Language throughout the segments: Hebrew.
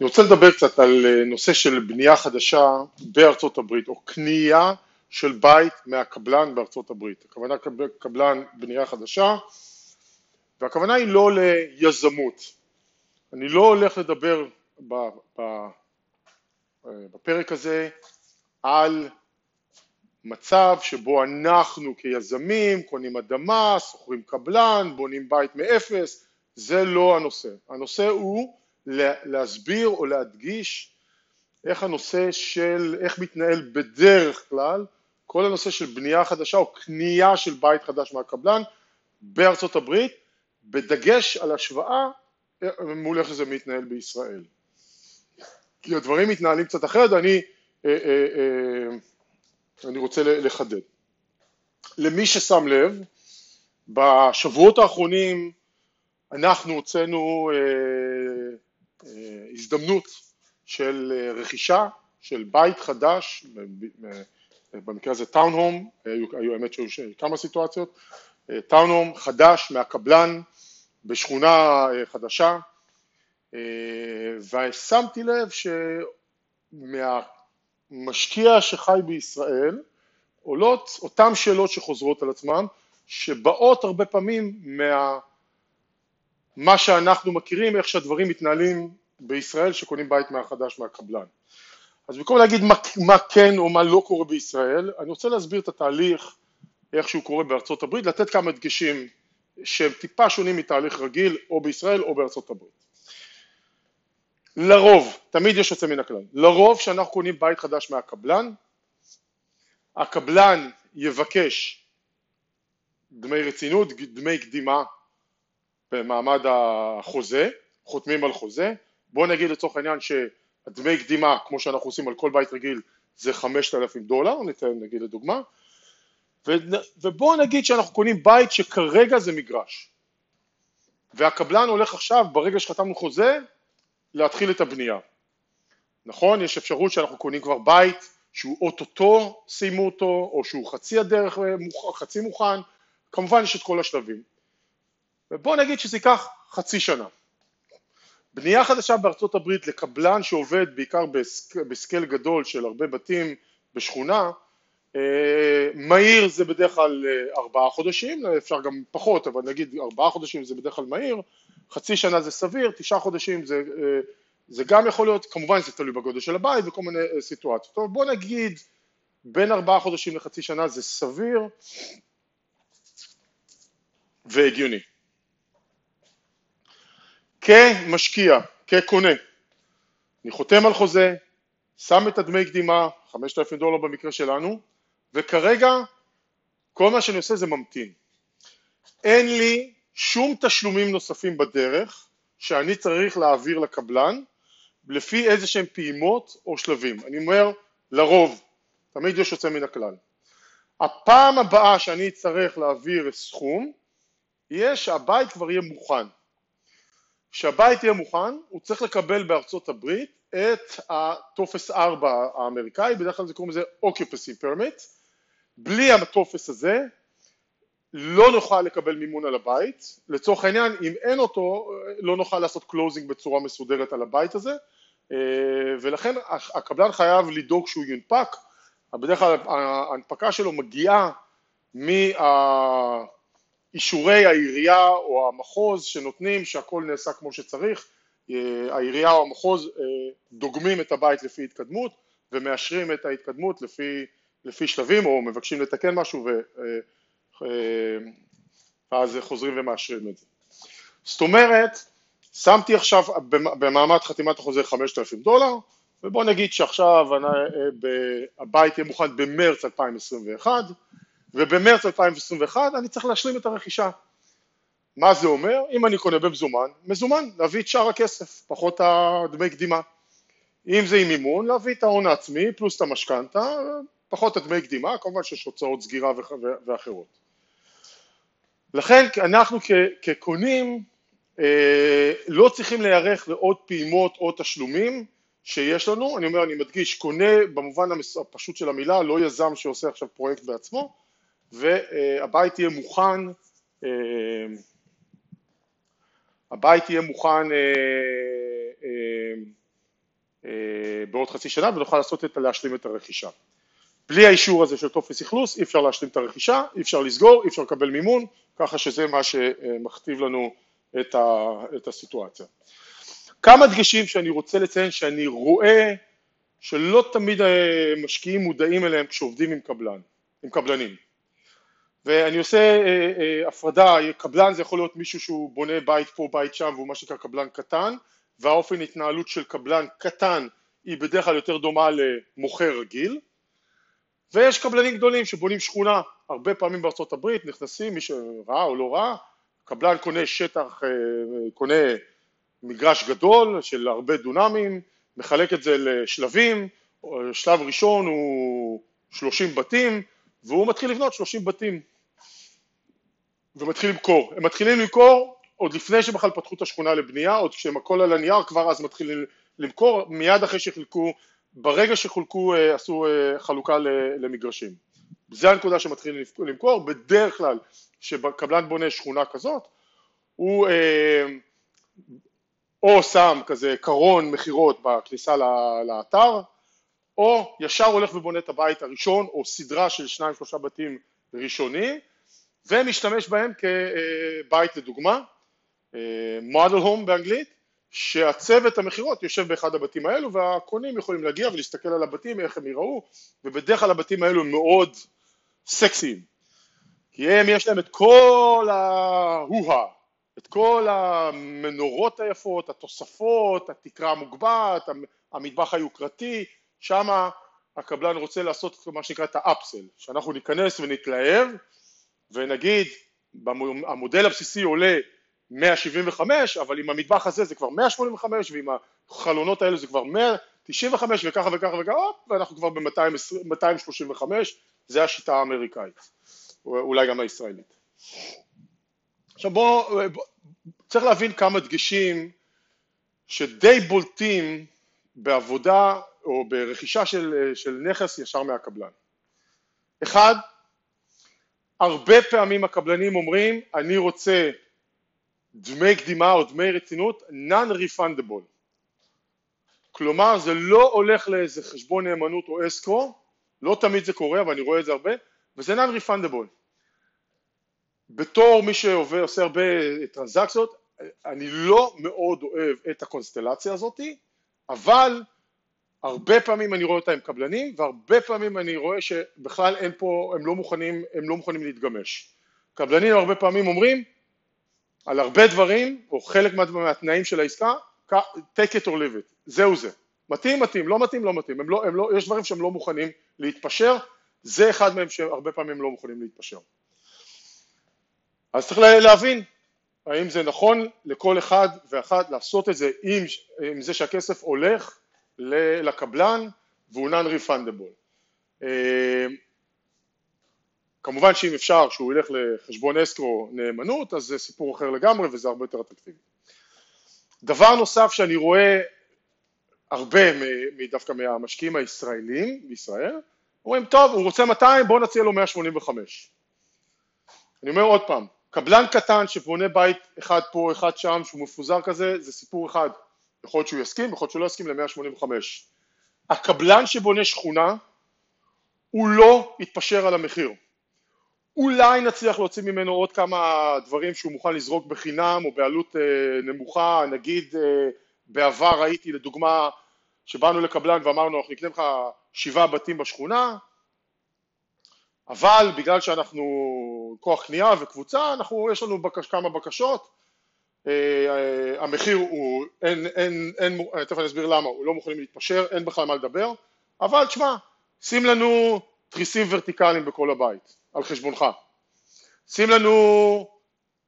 אני רוצה לדבר קצת על אה, נושא של בנייה חדשה בארצות הברית, או קנייה של בית מהקבלן בארצות הברית. הכוונה קבלן בנייה חדשה, והכוונה היא לא ליזמות. אני לא הולך לדבר אה, בפרק הזה על מצב שבו אנחנו כיזמים קונים אדמה, שוכרים קבלן, בונים בית מאפס, זה לא הנושא. הנושא הוא להסביר או להדגיש איך הנושא של, איך מתנהל בדרך כלל כל הנושא של בנייה חדשה או קנייה של בית חדש מהקבלן בארצות הברית, בדגש על השוואה מול איך זה מתנהל בישראל. כי הדברים מתנהלים קצת אחרת ואני אה, אה, אה, אני רוצה לחדד. למי ששם לב, בשבועות האחרונים אנחנו הוצאנו הזדמנות של רכישה של בית חדש, במקרה הזה טאון הום, היו האמת שהיו כמה סיטואציות, טאון הום חדש מהקבלן בשכונה חדשה ושמתי לב שמהמשקיע שחי בישראל עולות אותן שאלות שחוזרות על עצמן שבאות הרבה פעמים מה... מה שאנחנו מכירים, איך שהדברים מתנהלים בישראל שקונים בית מהחדש מהקבלן. אז במקום להגיד מה, מה כן או מה לא קורה בישראל, אני רוצה להסביר את התהליך, איך שהוא קורה בארצות הברית, לתת כמה דגשים שהם טיפה שונים מתהליך רגיל או בישראל או בארצות הברית. לרוב, תמיד יש יוצא מן הכלל, לרוב כשאנחנו קונים בית חדש מהקבלן, הקבלן יבקש דמי רצינות, דמי קדימה במעמד החוזה, חותמים על חוזה, בוא נגיד לצורך העניין שהדמי קדימה כמו שאנחנו עושים על כל בית רגיל זה 5,000 דולר, ניתן נגיד לדוגמה, ובוא נגיד שאנחנו קונים בית שכרגע זה מגרש. והקבלן הולך עכשיו ברגע שחתמנו חוזה להתחיל את הבנייה, נכון? יש אפשרות שאנחנו קונים כבר בית שהוא אוטוטו סיימו אותו או שהוא חצי הדרך, חצי מוכן, כמובן יש את כל השלבים ובוא נגיד שזה ייקח חצי שנה. בנייה חדשה בארצות הברית לקבלן שעובד בעיקר בסק, בסקייל גדול של הרבה בתים בשכונה, אה, מהיר זה בדרך כלל אה, ארבעה חודשים, אפשר גם פחות, אבל נגיד ארבעה חודשים זה בדרך כלל מהיר, חצי שנה זה סביר, תשעה חודשים זה, אה, זה גם יכול להיות, כמובן זה תלוי בגודל של הבית וכל מיני סיטואציות. טוב בוא נגיד בין ארבעה חודשים לחצי שנה זה סביר והגיוני. כמשקיע, כקונה, אני חותם על חוזה, שם את הדמי קדימה, 5,000 דולר במקרה שלנו, וכרגע כל מה שאני עושה זה ממתין. אין לי שום תשלומים נוספים בדרך שאני צריך להעביר לקבלן לפי איזה שהם פעימות או שלבים. אני אומר לרוב, תמיד יש יוצא מן הכלל. הפעם הבאה שאני אצטרך להעביר סכום, יהיה שהבית כבר יהיה מוכן. כשהבית יהיה מוכן, הוא צריך לקבל בארצות הברית את הטופס 4 האמריקאי, בדרך כלל זה קוראים לזה occupancy permit, בלי הטופס הזה לא נוכל לקבל מימון על הבית, לצורך העניין אם אין אותו לא נוכל לעשות closing בצורה מסודרת על הבית הזה. ולכן הקבלן חייב לדאוג שהוא יונפק, בדרך כלל ההנפקה שלו מגיעה מה... אישורי העירייה או המחוז שנותנים שהכל נעשה כמו שצריך, אה, העירייה או המחוז אה, דוגמים את הבית לפי התקדמות ומאשרים את ההתקדמות לפי, לפי שלבים או מבקשים לתקן משהו ו, אה, ואז חוזרים ומאשרים את זה. זאת אומרת, שמתי עכשיו במעמד חתימת החוזה 5,000 דולר ובוא נגיד שעכשיו הבית יהיה מוכן במרץ 2021 ובמרץ 2021 אני צריך להשלים את הרכישה. מה זה אומר? אם אני קונה במזומן, מזומן, להביא את שאר הכסף, פחות הדמי קדימה. אם זה עם מימון, להביא את ההון העצמי פלוס את המשכנתה, פחות הדמי קדימה, כמובן שיש הוצאות סגירה ואחרות. לכן אנחנו כקונים אה, לא צריכים להיערך לעוד פעימות או תשלומים שיש לנו, אני אומר, אני מדגיש, קונה במובן הפשוט של המילה, לא יזם שעושה עכשיו פרויקט בעצמו, והבית יהיה מוכן, אה, הבית יהיה מוכן אה, אה, בעוד חצי שנה ונוכל לעשות את, להשלים את הרכישה. בלי האישור הזה של טופס אכלוס אי אפשר להשלים את הרכישה, אי אפשר לסגור, אי אפשר לקבל מימון, ככה שזה מה שמכתיב לנו את, ה, את הסיטואציה. כמה דגשים שאני רוצה לציין שאני רואה שלא תמיד משקיעים מודעים אליהם כשעובדים עם קבלן, עם קבלנים. ואני עושה אה, אה, הפרדה, קבלן זה יכול להיות מישהו שהוא בונה בית פה, בית שם, והוא מה שנקרא קבלן קטן, והאופן התנהלות של קבלן קטן היא בדרך כלל יותר דומה למוכר רגיל, ויש קבלנים גדולים שבונים שכונה, הרבה פעמים בארצות הברית נכנסים, מי שראה או לא ראה, קבלן קונה שטח, אה, קונה מגרש גדול של הרבה דונמים, מחלק את זה לשלבים, שלב ראשון הוא 30 בתים, והוא מתחיל לבנות 30 בתים ומתחיל למכור. הם מתחילים למכור עוד לפני שבכלל פתחו את השכונה לבנייה, עוד כשהם הכל על הנייר כבר אז מתחילים למכור, מיד אחרי שחילקו, ברגע שחולקו אה, עשו אה, חלוקה למגרשים. זה הנקודה שמתחילים למכור, בדרך כלל כשקבלן בונה שכונה כזאת הוא אה, או שם כזה קרון מכירות בכניסה לאתר או ישר הולך ובונה את הבית הראשון או סדרה של שניים שלושה בתים ראשונים ומשתמש בהם כבית לדוגמה, מודל הום באנגלית, שהצוות המכירות יושב באחד הבתים האלו והקונים יכולים להגיע ולהסתכל על הבתים, איך הם יראו, ובדרך כלל הבתים האלו הם מאוד סקסיים, כי הם יש להם את כל ההוהה, את כל המנורות היפות, התוספות, התקרה המוגבעת, המטבח היוקרתי, שמה הקבלן רוצה לעשות מה שנקרא את האפסל, שאנחנו ניכנס ונתלהב ונגיד המודל הבסיסי עולה 175 אבל עם המטבח הזה זה כבר 185 ועם החלונות האלה זה כבר 195 וככה וככה וככה ואנחנו כבר ב-235 זה השיטה האמריקאית אולי גם הישראלית. עכשיו בואו בוא, צריך להבין כמה דגשים שדי בולטים בעבודה או ברכישה של, של נכס ישר מהקבלן. אחד הרבה פעמים הקבלנים אומרים אני רוצה דמי קדימה או דמי רצינות non-refundable. כלומר זה לא הולך לאיזה חשבון נאמנות או אסקרו לא תמיד זה קורה אבל אני רואה את זה הרבה וזה non-refundable. בתור מי שעושה הרבה טרנזקציות אני לא מאוד אוהב את הקונסטלציה הזאתי אבל הרבה פעמים אני רואה אותה עם קבלנים והרבה פעמים אני רואה שבכלל אין פה, הם לא מוכנים, הם לא מוכנים להתגמש. קבלנים הרבה פעמים אומרים על הרבה דברים או חלק מה, מהתנאים של העסקה take it or leave it, זהו זה. מתאים מתאים, לא מתאים לא מתאים, הם לא, הם לא, יש דברים שהם לא מוכנים להתפשר, זה אחד מהם שהרבה פעמים לא מוכנים להתפשר. אז צריך להבין האם זה נכון לכל אחד ואחת לעשות את זה עם, עם זה שהכסף הולך לקבלן והוא non-refundable. אה, כמובן שאם אפשר שהוא ילך לחשבון אסקרו נאמנות אז זה סיפור אחר לגמרי וזה הרבה יותר אטרקטיבי. דבר נוסף שאני רואה הרבה דווקא מהמשקיעים הישראלים בישראל, אומרים טוב הוא רוצה 200 בואו נציע לו 185. אני אומר עוד פעם, קבלן קטן שבונה בית אחד פה אחד שם שהוא מפוזר כזה זה סיפור אחד יכול להיות שהוא יסכים, יכול להיות שהוא לא יסכים ל-185. הקבלן שבונה שכונה הוא לא יתפשר על המחיר. אולי נצליח להוציא ממנו עוד כמה דברים שהוא מוכן לזרוק בחינם או בעלות אה, נמוכה, נגיד אה, בעבר ראיתי לדוגמה שבאנו לקבלן ואמרנו אנחנו נקנה לך שבעה בתים בשכונה אבל בגלל שאנחנו כוח קנייה וקבוצה, אנחנו, יש לנו בקש, כמה בקשות המחיר הוא, אין, אין, אין, אה, תכף אני אסביר למה, הוא לא מוכנים להתפשר, אין בכלל מה לדבר, אבל תשמע, שים לנו תריסים ורטיקליים בכל הבית, על חשבונך. שים לנו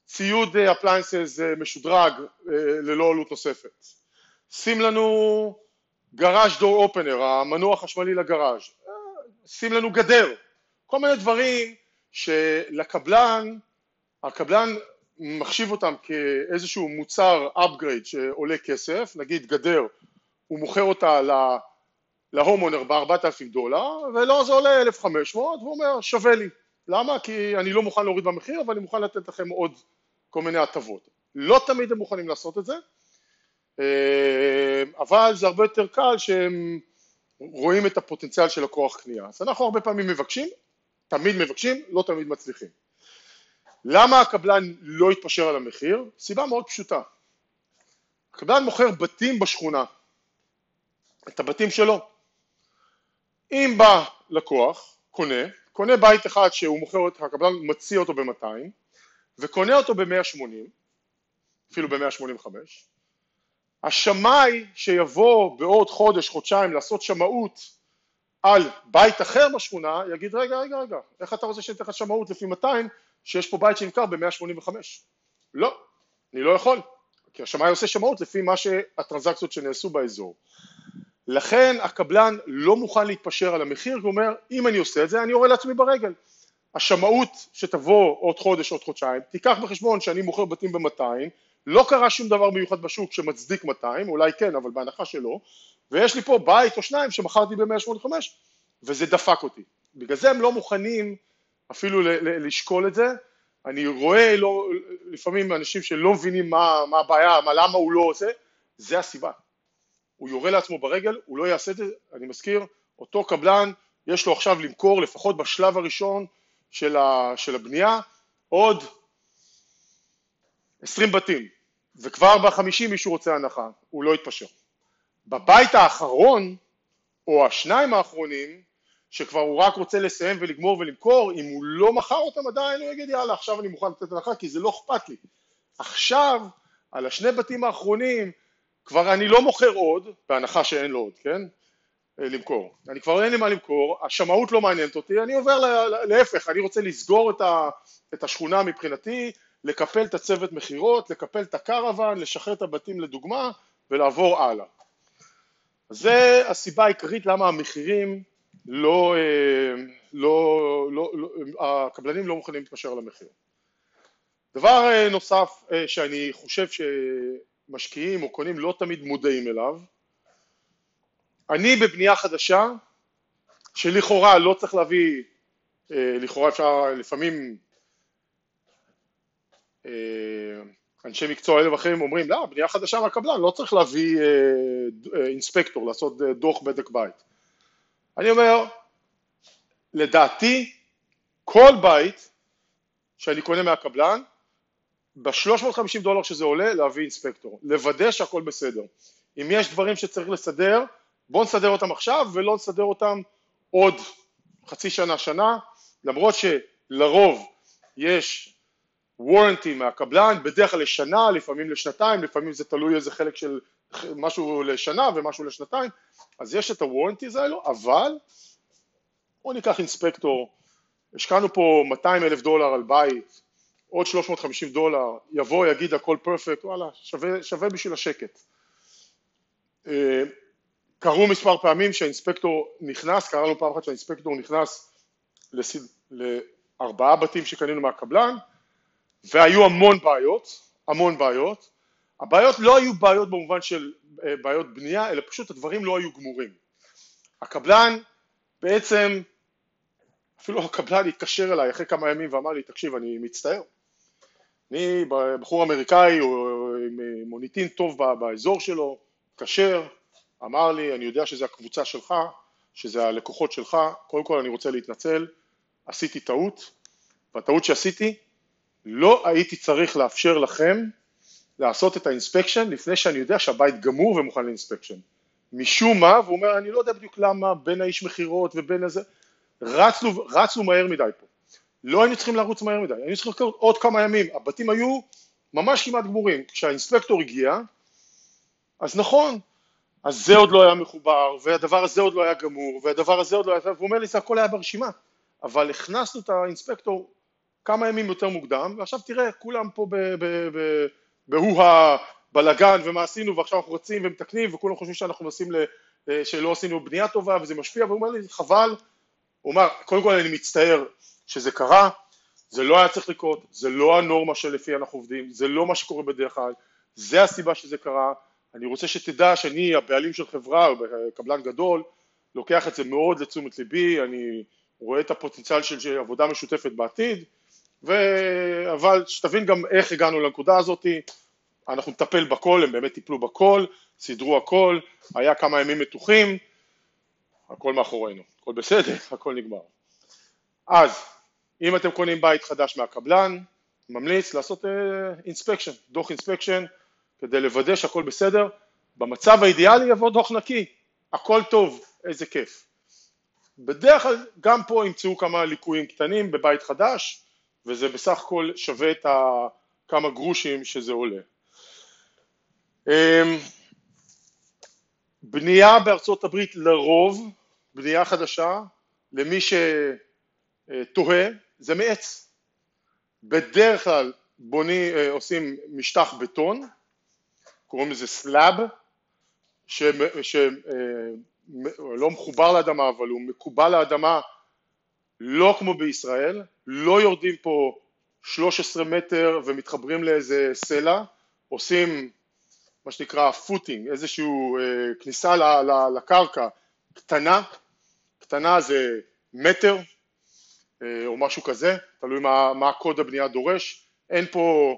ציוד appliances משודרג ללא עלות נוספת. שים לנו garage door opener, המנוע החשמלי לגראז'. שים לנו גדר. כל מיני דברים שלקבלן, הקבלן מחשיב אותם כאיזשהו מוצר upgrade שעולה כסף, נגיד גדר, הוא מוכר אותה ל homeowner ב-4,000 דולר, ולו זה עולה 1,500, והוא אומר שווה לי. למה? כי אני לא מוכן להוריד במחיר, אבל אני מוכן לתת לכם עוד כל מיני הטבות. לא תמיד הם מוכנים לעשות את זה, אה, אבל זה הרבה יותר קל שהם רואים את הפוטנציאל של הכוח קנייה. אז אנחנו הרבה פעמים מבקשים, תמיד מבקשים, לא תמיד מצליחים. למה הקבלן לא יתפשר על המחיר? סיבה מאוד פשוטה. הקבלן מוכר בתים בשכונה, את הבתים שלו. אם בא לקוח, קונה, קונה בית אחד שהוא מוכר, הקבלן מציע אותו ב-200 וקונה אותו ב-180, אפילו ב-185, השמאי שיבוא בעוד חודש, חודשיים לעשות שמאות על בית אחר בשכונה, יגיד רגע, רגע, רגע, איך אתה רוצה שניתן לך שמאות לפי 200 שיש פה בית שנמכר ב-185? לא, אני לא יכול, כי השמאי עושה שמאות לפי מה שהטרנזקציות שנעשו באזור. לכן הקבלן לא מוכן להתפשר על המחיר, הוא אומר אם אני עושה את זה אני יורה לעצמי ברגל. השמאות שתבוא עוד חודש עוד חודשיים, תיקח בחשבון שאני מוכר בתים ב-200, לא קרה שום דבר מיוחד בשוק שמצדיק 200, אולי כן אבל בהנחה שלא, ויש לי פה בית או שניים שמכרתי ב-185 וזה דפק אותי. בגלל זה הם לא מוכנים אפילו לשקול את זה, אני רואה לא, לפעמים אנשים שלא מבינים מה, מה הבעיה, מה, למה הוא לא עושה, זה הסיבה. הוא יורה לעצמו ברגל, הוא לא יעשה את זה, אני מזכיר, אותו קבלן יש לו עכשיו למכור לפחות בשלב הראשון של, ה, של הבנייה עוד 20 בתים, וכבר בחמישים מישהו רוצה הנחה, הוא לא יתפשר. בבית האחרון, או השניים האחרונים, שכבר הוא רק רוצה לסיים ולגמור ולמכור, אם הוא לא מכר אותם עדיין, הוא יגיד יאללה עכשיו אני מוכן לתת הנחה כי זה לא אכפת לי. עכשיו, על השני בתים האחרונים, כבר אני לא מוכר עוד, בהנחה שאין לו עוד, כן? אה, למכור. אני כבר אין לי מה למכור, השמאות לא מעניינת אותי, אני עובר להפך, אני רוצה לסגור את, ה, את השכונה מבחינתי, לקפל את הצוות מכירות, לקפל את הקרוון, לשחרר את הבתים לדוגמה ולעבור הלאה. זה הסיבה העיקרית למה המחירים לא, אה, לא, לא, לא, הקבלנים לא מוכנים להתפשר על המחיר. דבר אה, נוסף שאני חושב שמשקיעים או קונים לא תמיד מודעים אליו, אני בבנייה חדשה, שלכאורה לא צריך להביא, אה, לכאורה אפשר לפעמים אה, אנשי מקצוע אלה ואחרים אומרים, לא, בנייה חדשה מהקבלן, לא צריך להביא אה, אינספקטור, לעשות דוח בדק בית. אני אומר, לדעתי, כל בית שאני קונה מהקבלן, ב-350 דולר שזה עולה, להביא אינספקטור, לוודא שהכל בסדר. אם יש דברים שצריך לסדר, בואו נסדר אותם עכשיו ולא נסדר אותם עוד חצי שנה, שנה, למרות שלרוב יש וורנטי מהקבלן, בדרך כלל לשנה, לפעמים לשנתיים, לפעמים זה תלוי איזה חלק של משהו לשנה ומשהו לשנתיים, אז יש את הוורנטיז האלו, אבל בואו ניקח אינספקטור, השקענו פה 200 אלף דולר על בית, עוד 350 דולר, יבוא, יגיד הכל פרפקט, וואלה, שווה, שווה בשביל השקט. אה, קרו מספר פעמים שהאינספקטור נכנס, קרה לנו פעם אחת שהאינספקטור נכנס לסד... לארבעה בתים שקנינו מהקבלן והיו המון בעיות, המון בעיות, הבעיות לא היו בעיות במובן של אה, בעיות בנייה אלא פשוט הדברים לא היו גמורים. הקבלן בעצם, אפילו הקבלן התקשר אליי אחרי כמה ימים ואמר לי תקשיב אני מצטער, אני בחור אמריקאי עם מוניטין טוב באזור שלו, כשר, אמר לי, אני יודע שזה הקבוצה שלך, שזה הלקוחות שלך, קודם כל אני רוצה להתנצל, עשיתי טעות, והטעות שעשיתי, לא הייתי צריך לאפשר לכם לעשות את האינספקשן לפני שאני יודע שהבית גמור ומוכן לאינספקשן. משום מה, והוא אומר, אני לא יודע בדיוק למה, בין האיש מכירות ובין איזה, רצנו, רצנו מהר מדי פה. לא היינו צריכים לרוץ מהר מדי, היינו צריכים לקרוא עוד כמה ימים, הבתים היו ממש כמעט גמורים. כשהאינספקטור הגיע, אז נכון, אז זה עוד לא היה מחובר, והדבר הזה עוד לא היה גמור, והדבר הזה עוד לא היה, והוא אומר לי זה הכל היה ברשימה, אבל הכנסנו את האינספקטור כמה ימים יותר מוקדם, ועכשיו תראה, כולם פה בהו הבלגן ומה עשינו, ועכשיו אנחנו רצים ומתקנים, וכולם חושבים שאנחנו עושים, אה, שלא עשינו בנייה טובה וזה משפיע, והוא אומר לי חבל, הוא אמר, קודם כל אני מצטער שזה קרה, זה לא היה צריך לקרות, זה לא הנורמה שלפי אנחנו עובדים, זה לא מה שקורה בדרך כלל, זה הסיבה שזה קרה, אני רוצה שתדע שאני הבעלים של חברה, קבלן גדול, לוקח את זה מאוד לתשומת ליבי, אני רואה את הפוטנציאל של עבודה משותפת בעתיד, ו... אבל שתבין גם איך הגענו לנקודה הזאת, אנחנו נטפל בכל, הם באמת טיפלו בכל, סידרו הכל, היה כמה ימים מתוחים, הכל מאחורינו, הכל בסדר, הכל נגמר. אז, אם אתם קונים בית חדש מהקבלן, ממליץ לעשות אינספקשן, uh, דוח אינספקשן, כדי לוודא שהכל בסדר. במצב האידיאלי יבוא דוח נקי, הכל טוב, איזה כיף. בדרך כלל גם פה ימצאו כמה ליקויים קטנים בבית חדש, וזה בסך הכל שווה את כמה גרושים שזה עולה. אמ, בנייה בארצות הברית לרוב, בנייה חדשה, למי שתוהה, זה מעץ. בדרך כלל בוני, אה, עושים משטח בטון, קוראים לזה slab, שלא אה, מחובר לאדמה אבל הוא מקביל לאדמה לא כמו בישראל, לא יורדים פה 13 מטר ומתחברים לאיזה סלע, עושים מה שנקרא footing, איזושהי אה, כניסה לקרקע קטנה, קטנה זה מטר אה, או משהו כזה, תלוי מה, מה קוד הבנייה דורש, אין פה,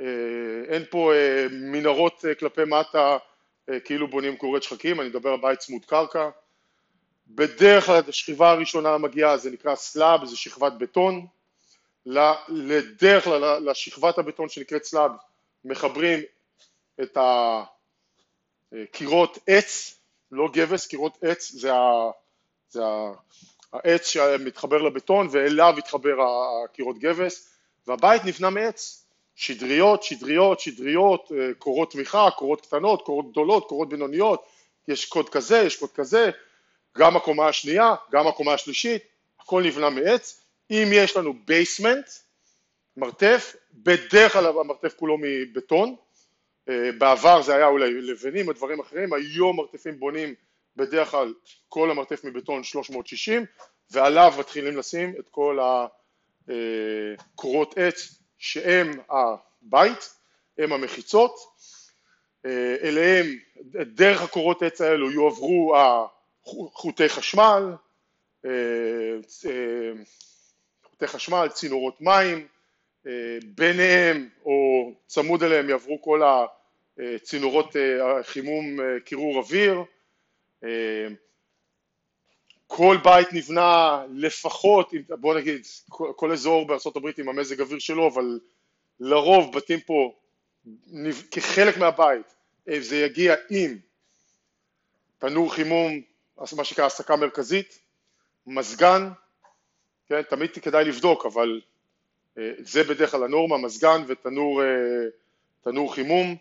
אה, אין פה אה, מנהרות אה, כלפי מטה אה, כאילו בונים גורד שחקים, אני מדבר על בית צמוד קרקע, בדרך כלל השכבה הראשונה המגיעה זה נקרא slab, זה שכבת בטון, לדרך כלל לשכבת הבטון שנקראת slab מחברים את הקירות עץ, לא גבס, קירות עץ זה, ה, זה ה, העץ שמתחבר לבטון ואליו התחבר הקירות גבס. והבית נבנה מעץ, שדריות, שדריות, שדריות, אה, קורות תמיכה, קורות קטנות, קורות גדולות, קורות בינוניות, יש קוד כזה, יש קוד כזה, גם הקומה השנייה, גם הקומה השלישית, הכל נבנה מעץ, אם יש לנו basement, מרתף, בדרך כלל המרתף כולו מבטון, אה, בעבר זה היה אולי לבנים או דברים אחרים, היום מרתפים בונים בדרך כלל כל המרתף מבטון 360 ועליו מתחילים לשים את כל הקורות עץ שהם הבית, הם המחיצות, אה, אליהם דרך הקורות עץ האלו יועברו חוטי חשמל, אה, חוטי חשמל, צינורות מים, ביניהם או צמוד אליהם יעברו כל הצינורות אה, חימום אה, קירור אוויר, אה, כל בית נבנה לפחות, בוא נגיד כל אזור בארה"ב עם המזג אוויר שלו, אבל לרוב בתים פה כחלק מהבית זה יגיע עם תנור חימום, מה שנקרא הסקה מרכזית, מזגן, כן, תמיד כדאי לבדוק אבל זה בדרך כלל הנורמה, מזגן ותנור חימום,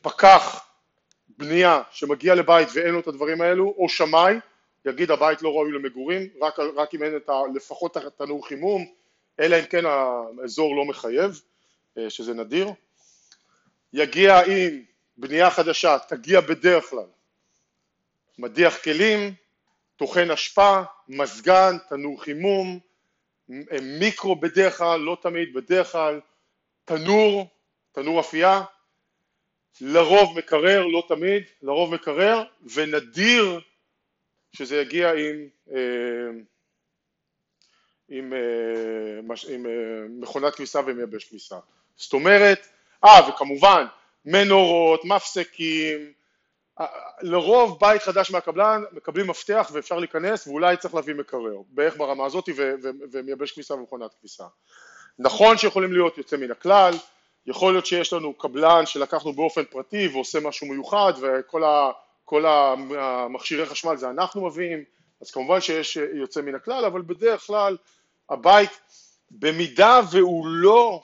פקח בנייה שמגיע לבית ואין לו את הדברים האלו, או שמאי, יגיד הבית לא ראוי למגורים, רק, רק אם אין את ה, לפחות תנור חימום, אלא אם כן האזור לא מחייב, אה, שזה נדיר. יגיע עם בנייה חדשה, תגיע בדרך כלל מדיח כלים, טוחן אשפה, מזגן, תנור חימום, מיקרו בדרך כלל, לא תמיד, בדרך כלל, תנור, תנור אפייה, לרוב מקרר, לא תמיד, לרוב מקרר, ונדיר שזה יגיע עם, אה, עם, אה, עם אה, מכונת כביסה ומייבש כביסה. זאת אומרת, אה וכמובן מנורות, מפסקים, לרוב בית חדש מהקבלן מקבלים מפתח ואפשר להיכנס ואולי צריך להביא מקרר, בערך ברמה הזאת ומייבש כביסה ומכונת כביסה. נכון שיכולים להיות יוצא מן הכלל, יכול להיות שיש לנו קבלן שלקחנו באופן פרטי ועושה משהו מיוחד וכל המכשירי חשמל זה אנחנו מביאים, אז כמובן שיש יוצא מן הכלל, אבל בדרך כלל הבית, במידה והוא לא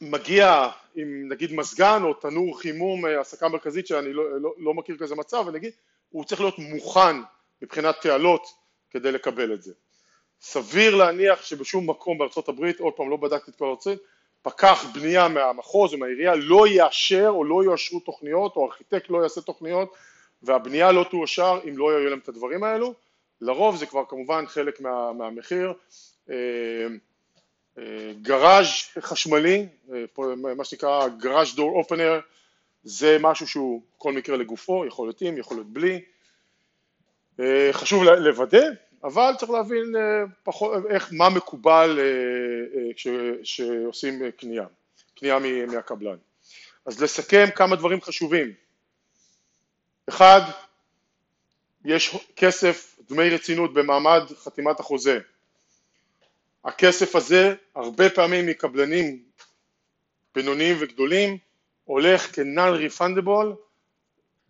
מגיע עם נגיד מזגן או תנור חימום, הסקה מרכזית שאני לא, לא, לא מכיר כזה מצב, אני אגיד, הוא צריך להיות מוכן מבחינת תעלות כדי לקבל את זה. סביר להניח שבשום מקום בארצות הברית, עוד פעם לא בדקתי את כל הארצות, פקח בנייה מהמחוז או מהעירייה לא יאשר או לא יאשרו תוכניות או ארכיטקט לא יעשה תוכניות והבנייה לא תאושר אם לא יהיו להם את הדברים האלו, לרוב זה כבר כמובן חלק מה, מהמחיר, אה, אה, גראז' חשמלי, אה, מה שנקרא גראז' דור אופנר, זה משהו שהוא כל מקרה לגופו, יכול להיות עם, יכול להיות בלי, חשוב לוודא אבל צריך להבין אה, פחות, איך, מה מקובל כשעושים אה, אה, קנייה, קנייה מהקבלן. אז לסכם כמה דברים חשובים. אחד, יש כסף, דמי רצינות במעמד חתימת החוזה. הכסף הזה הרבה פעמים מקבלנים בינוניים וגדולים הולך כ-non refundable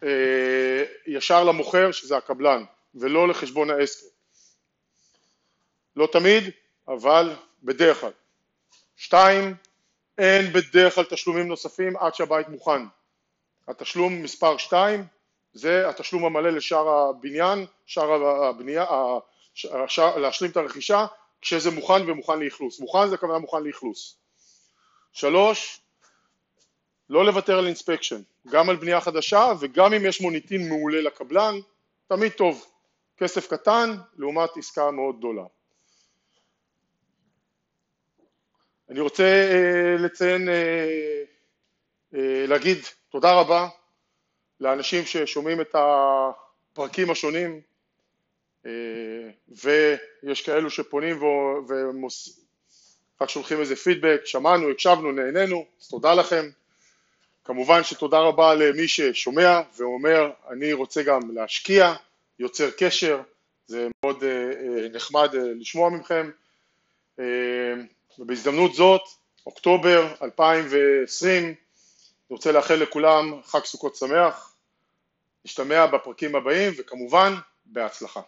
אה, ישר למוכר שזה הקבלן ולא לחשבון העסק. לא תמיד, אבל בדרך כלל. שתיים, אין בדרך כלל תשלומים נוספים עד שהבית מוכן. התשלום מספר שתיים זה התשלום המלא לשאר הבניין, שאר הבנייה, שאר, להשלים את הרכישה כשזה מוכן ומוכן לאכלוס. מוכן זה כמובן מוכן לאכלוס. שלוש, לא לוותר על אינספקשן, גם על בנייה חדשה וגם אם יש מוניטין מעולה לקבלן, תמיד טוב. כסף קטן לעומת עסקה מאוד גדולה. אני רוצה אה, לציין, אה, אה, להגיד תודה רבה לאנשים ששומעים את הפרקים השונים ויש כאלו שפונים ורק שולחים איזה פידבק, שמענו, הקשבנו, נהנינו, אז תודה לכם. כמובן שתודה רבה למי ששומע ואומר אני רוצה גם להשקיע, יוצר קשר, זה מאוד נחמד לשמוע מכם. ובהזדמנות זאת, אוקטובר 2020, אני רוצה לאחל לכולם חג סוכות שמח, נשתמע בפרקים הבאים וכמובן בהצלחה.